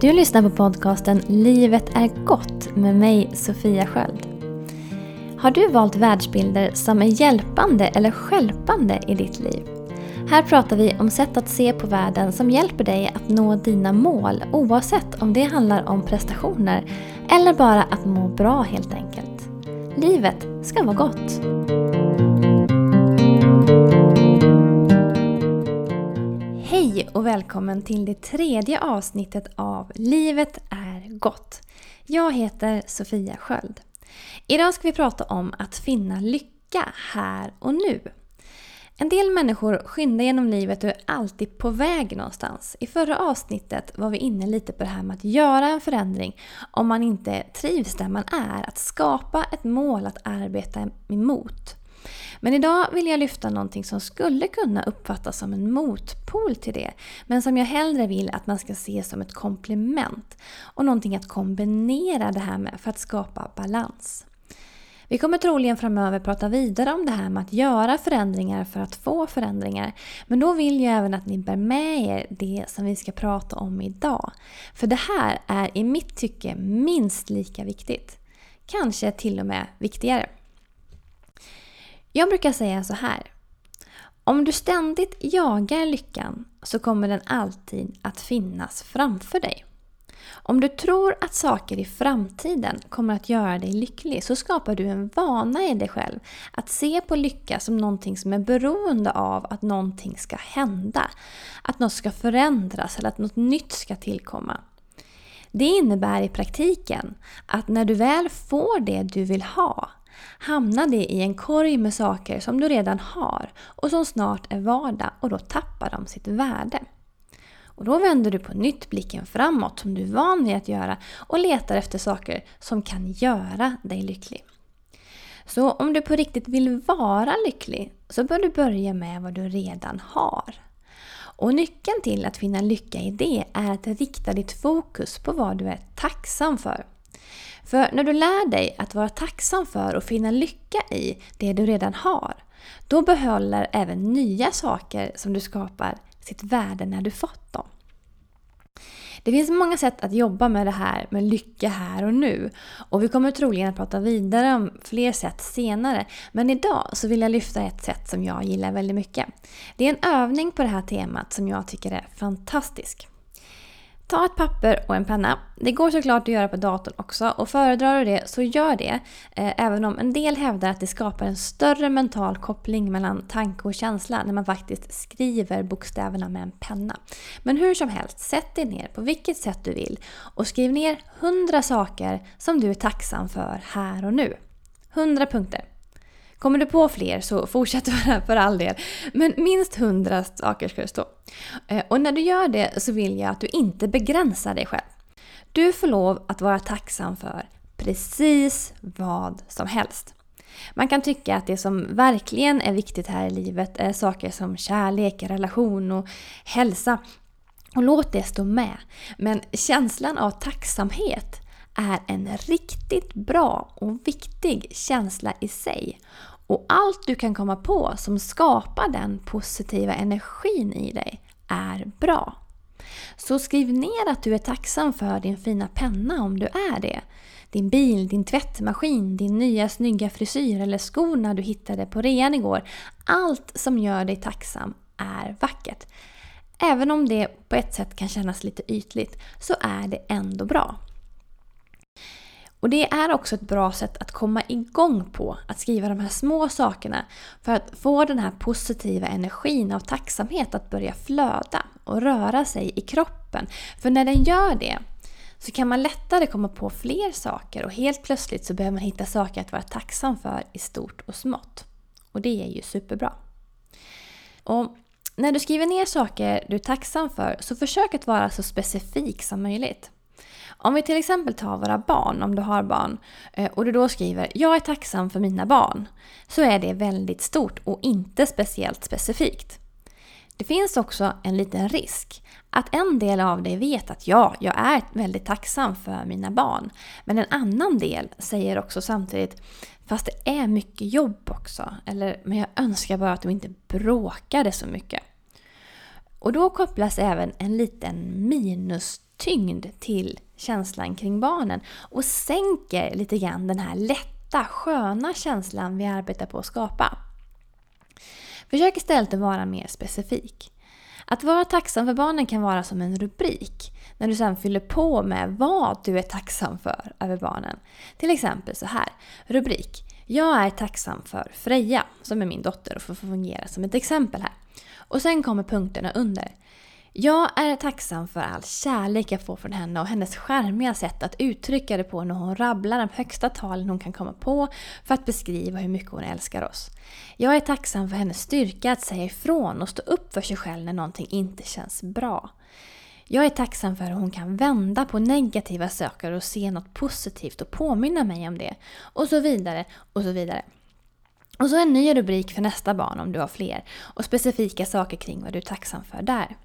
Du lyssnar på podcasten Livet är gott med mig Sofia Sköld. Har du valt världsbilder som är hjälpande eller skälpande i ditt liv? Här pratar vi om sätt att se på världen som hjälper dig att nå dina mål oavsett om det handlar om prestationer eller bara att må bra helt enkelt. Livet ska vara gott. Hej och välkommen till det tredje avsnittet av Livet är gott. Jag heter Sofia Sköld. Idag ska vi prata om att finna lycka här och nu. En del människor skyndar genom livet och är alltid på väg någonstans. I förra avsnittet var vi inne lite på det här med att göra en förändring om man inte trivs där man är. Att skapa ett mål att arbeta emot. Men idag vill jag lyfta någonting som skulle kunna uppfattas som en motpol till det. Men som jag hellre vill att man ska se som ett komplement. Och någonting att kombinera det här med för att skapa balans. Vi kommer troligen framöver prata vidare om det här med att göra förändringar för att få förändringar. Men då vill jag även att ni bär med er det som vi ska prata om idag. För det här är i mitt tycke minst lika viktigt. Kanske till och med viktigare. Jag brukar säga så här. Om du ständigt jagar lyckan så kommer den alltid att finnas framför dig. Om du tror att saker i framtiden kommer att göra dig lycklig så skapar du en vana i dig själv att se på lycka som någonting som är beroende av att någonting ska hända. Att något ska förändras eller att något nytt ska tillkomma. Det innebär i praktiken att när du väl får det du vill ha hamnar det i en korg med saker som du redan har och som snart är vardag och då tappar de sitt värde. Och då vänder du på nytt blicken framåt som du är van vid att göra och letar efter saker som kan göra dig lycklig. Så om du på riktigt vill vara lycklig så bör du börja med vad du redan har. Och nyckeln till att finna lycka i det är att rikta ditt fokus på vad du är tacksam för. För när du lär dig att vara tacksam för och finna lycka i det du redan har, då behåller även nya saker som du skapar sitt värde när du fått dem. Det finns många sätt att jobba med det här med lycka här och nu. Och vi kommer troligen att prata vidare om fler sätt senare. Men idag så vill jag lyfta ett sätt som jag gillar väldigt mycket. Det är en övning på det här temat som jag tycker är fantastisk. Ta ett papper och en penna. Det går såklart att göra på datorn också och föredrar du det så gör det. Eh, även om en del hävdar att det skapar en större mental koppling mellan tanke och känsla när man faktiskt skriver bokstäverna med en penna. Men hur som helst, sätt dig ner på vilket sätt du vill och skriv ner 100 saker som du är tacksam för här och nu. 100 punkter. Kommer du på fler så fortsätt för all del. Men minst hundra saker ska det stå. Eh, och när du gör det så vill jag att du inte begränsar dig själv. Du får lov att vara tacksam för precis vad som helst. Man kan tycka att det som verkligen är viktigt här i livet är saker som kärlek, relation och hälsa. Och låt det stå med. Men känslan av tacksamhet är en riktigt bra och viktig känsla i sig. Och allt du kan komma på som skapar den positiva energin i dig är bra. Så skriv ner att du är tacksam för din fina penna om du är det. Din bil, din tvättmaskin, din nya snygga frisyr eller skorna du hittade på rean igår. Allt som gör dig tacksam är vackert. Även om det på ett sätt kan kännas lite ytligt så är det ändå bra. Och det är också ett bra sätt att komma igång på, att skriva de här små sakerna för att få den här positiva energin av tacksamhet att börja flöda och röra sig i kroppen. För när den gör det så kan man lättare komma på fler saker och helt plötsligt så behöver man hitta saker att vara tacksam för i stort och smått. Och det är ju superbra. Och när du skriver ner saker du är tacksam för så försök att vara så specifik som möjligt. Om vi till exempel tar våra barn, om du har barn, eh, och du då skriver “Jag är tacksam för mina barn” så är det väldigt stort och inte speciellt specifikt. Det finns också en liten risk att en del av dig vet att ja, jag är väldigt tacksam för mina barn. Men en annan del säger också samtidigt Fast det är mycket jobb också. Eller, men jag önskar bara att de inte bråkade så mycket. Och då kopplas även en liten minustyngd till känslan kring barnen och sänker lite grann den här lätta, sköna känslan vi arbetar på att skapa. Försök istället att vara mer specifik. Att vara tacksam för barnen kan vara som en rubrik när du sedan fyller på med vad du är tacksam för över barnen. Till exempel så här. Rubrik. Jag är tacksam för Freja, som är min dotter och får fungera som ett exempel här. Och sen kommer punkterna under. Jag är tacksam för all kärlek jag får från henne och hennes skärmiga sätt att uttrycka det på när hon rabblar de högsta talen hon kan komma på för att beskriva hur mycket hon älskar oss. Jag är tacksam för hennes styrka att säga ifrån och stå upp för sig själv när någonting inte känns bra. Jag är tacksam för hur hon kan vända på negativa saker och se något positivt och påminna mig om det. Och så vidare, och så vidare. Och så en ny rubrik för nästa barn om du har fler och specifika saker kring vad du är tacksam för där.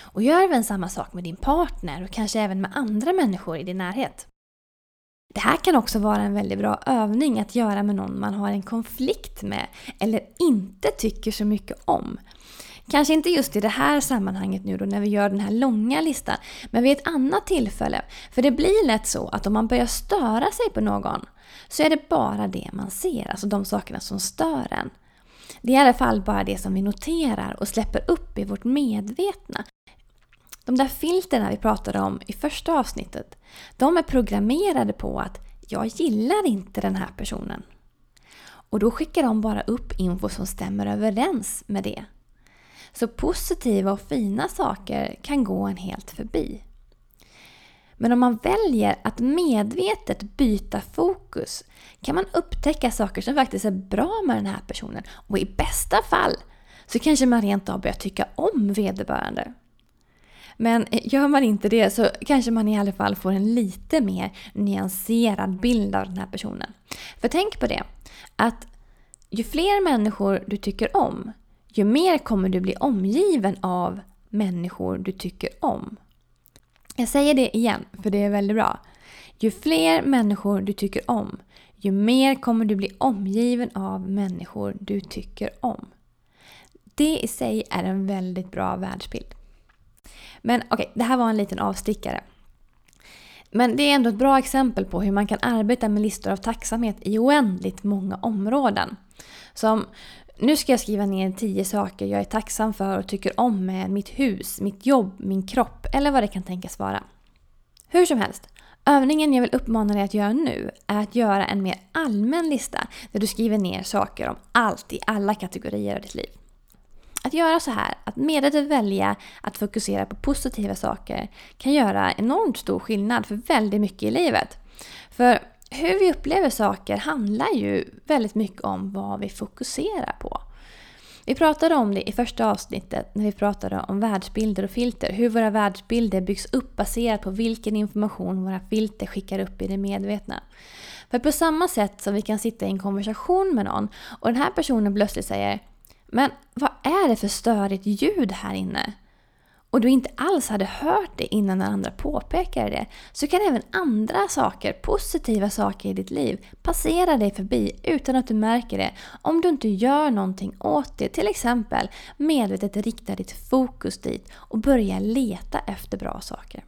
Och gör även samma sak med din partner och kanske även med andra människor i din närhet. Det här kan också vara en väldigt bra övning att göra med någon man har en konflikt med eller inte tycker så mycket om. Kanske inte just i det här sammanhanget nu då när vi gör den här långa listan, men vid ett annat tillfälle. För det blir lätt så att om man börjar störa sig på någon så är det bara det man ser, alltså de sakerna som stör en. Det är i alla fall bara det som vi noterar och släpper upp i vårt medvetna. De där filterna vi pratade om i första avsnittet, de är programmerade på att jag gillar inte den här personen. Och då skickar de bara upp info som stämmer överens med det. Så positiva och fina saker kan gå en helt förbi. Men om man väljer att medvetet byta fokus kan man upptäcka saker som faktiskt är bra med den här personen. Och i bästa fall så kanske man rent av börjar tycka om vederbörande. Men gör man inte det så kanske man i alla fall får en lite mer nyanserad bild av den här personen. För tänk på det, att ju fler människor du tycker om, ju mer kommer du bli omgiven av människor du tycker om. Jag säger det igen, för det är väldigt bra. Ju fler människor du tycker om, ju mer kommer du bli omgiven av människor du tycker om. Det i sig är en väldigt bra världsbild. Men okej, okay, det här var en liten avstickare. Men det är ändå ett bra exempel på hur man kan arbeta med listor av tacksamhet i oändligt många områden. Som nu ska jag skriva ner tio saker jag är tacksam för och tycker om med mitt hus, mitt jobb, min kropp eller vad det kan tänkas vara. Hur som helst, övningen jag vill uppmana dig att göra nu är att göra en mer allmän lista där du skriver ner saker om allt i alla kategorier av ditt liv. Att göra så här, att medvetet välja att fokusera på positiva saker kan göra enormt stor skillnad för väldigt mycket i livet. För hur vi upplever saker handlar ju väldigt mycket om vad vi fokuserar på. Vi pratade om det i första avsnittet när vi pratade om världsbilder och filter. Hur våra världsbilder byggs upp baserat på vilken information våra filter skickar upp i det medvetna. För på samma sätt som vi kan sitta i en konversation med någon och den här personen plötsligt säger Men vad är det för störigt ljud här inne? Och du inte alls hade hört det innan den andra påpekade det, så kan även andra saker, positiva saker i ditt liv, passera dig förbi utan att du märker det om du inte gör någonting åt det. Till exempel medvetet rikta ditt fokus dit och börja leta efter bra saker.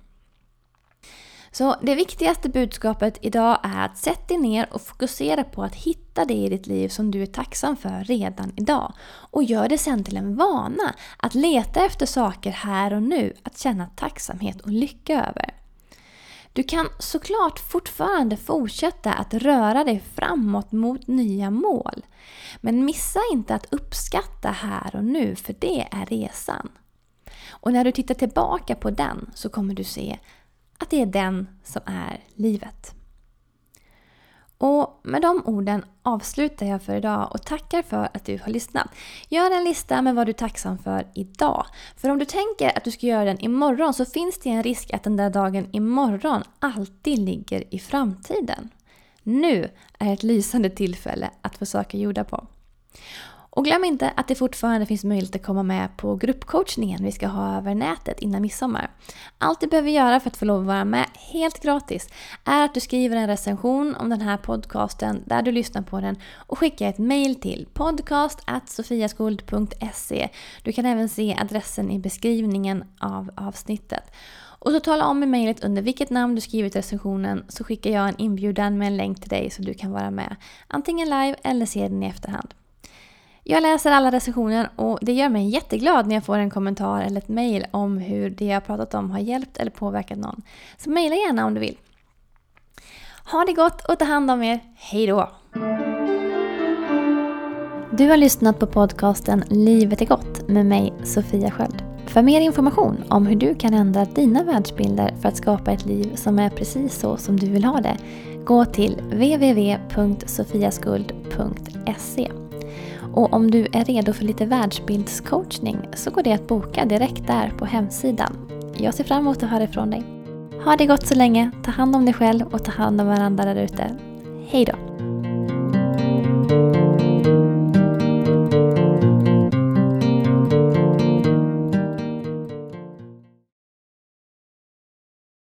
Så det viktigaste budskapet idag är att sätt dig ner och fokusera på att hitta det i ditt liv som du är tacksam för redan idag. Och gör det sen till en vana att leta efter saker här och nu att känna tacksamhet och lycka över. Du kan såklart fortfarande fortsätta att röra dig framåt mot nya mål. Men missa inte att uppskatta här och nu, för det är resan. Och när du tittar tillbaka på den så kommer du se att det är den som är livet. Och med de orden avslutar jag för idag och tackar för att du har lyssnat. Gör en lista med vad du är tacksam för idag. För om du tänker att du ska göra den imorgon så finns det en risk att den där dagen imorgon alltid ligger i framtiden. Nu är ett lysande tillfälle att få saker gjorda på. Och glöm inte att det fortfarande finns möjlighet att komma med på gruppcoachningen vi ska ha över nätet innan midsommar. Allt du behöver göra för att få lov att vara med helt gratis är att du skriver en recension om den här podcasten där du lyssnar på den och skickar ett mail till podcast.sofiaskuld.se. Du kan även se adressen i beskrivningen av avsnittet. Och så tala om i mejlet under vilket namn du skrivit recensionen så skickar jag en inbjudan med en länk till dig så du kan vara med. Antingen live eller se den i efterhand. Jag läser alla recensioner och det gör mig jätteglad när jag får en kommentar eller ett mejl om hur det jag pratat om har hjälpt eller påverkat någon. Så mejla gärna om du vill. Ha det gott och ta hand om er. Hej då! Du har lyssnat på podcasten Livet är gott med mig, Sofia Sköld. För mer information om hur du kan ändra dina världsbilder för att skapa ett liv som är precis så som du vill ha det, gå till www.sofiaskuld.se. Och om du är redo för lite världsbildscoachning så går det att boka direkt där på hemsidan. Jag ser fram emot att höra ifrån dig. Ha det gott så länge, ta hand om dig själv och ta hand om varandra där ute. Hej då!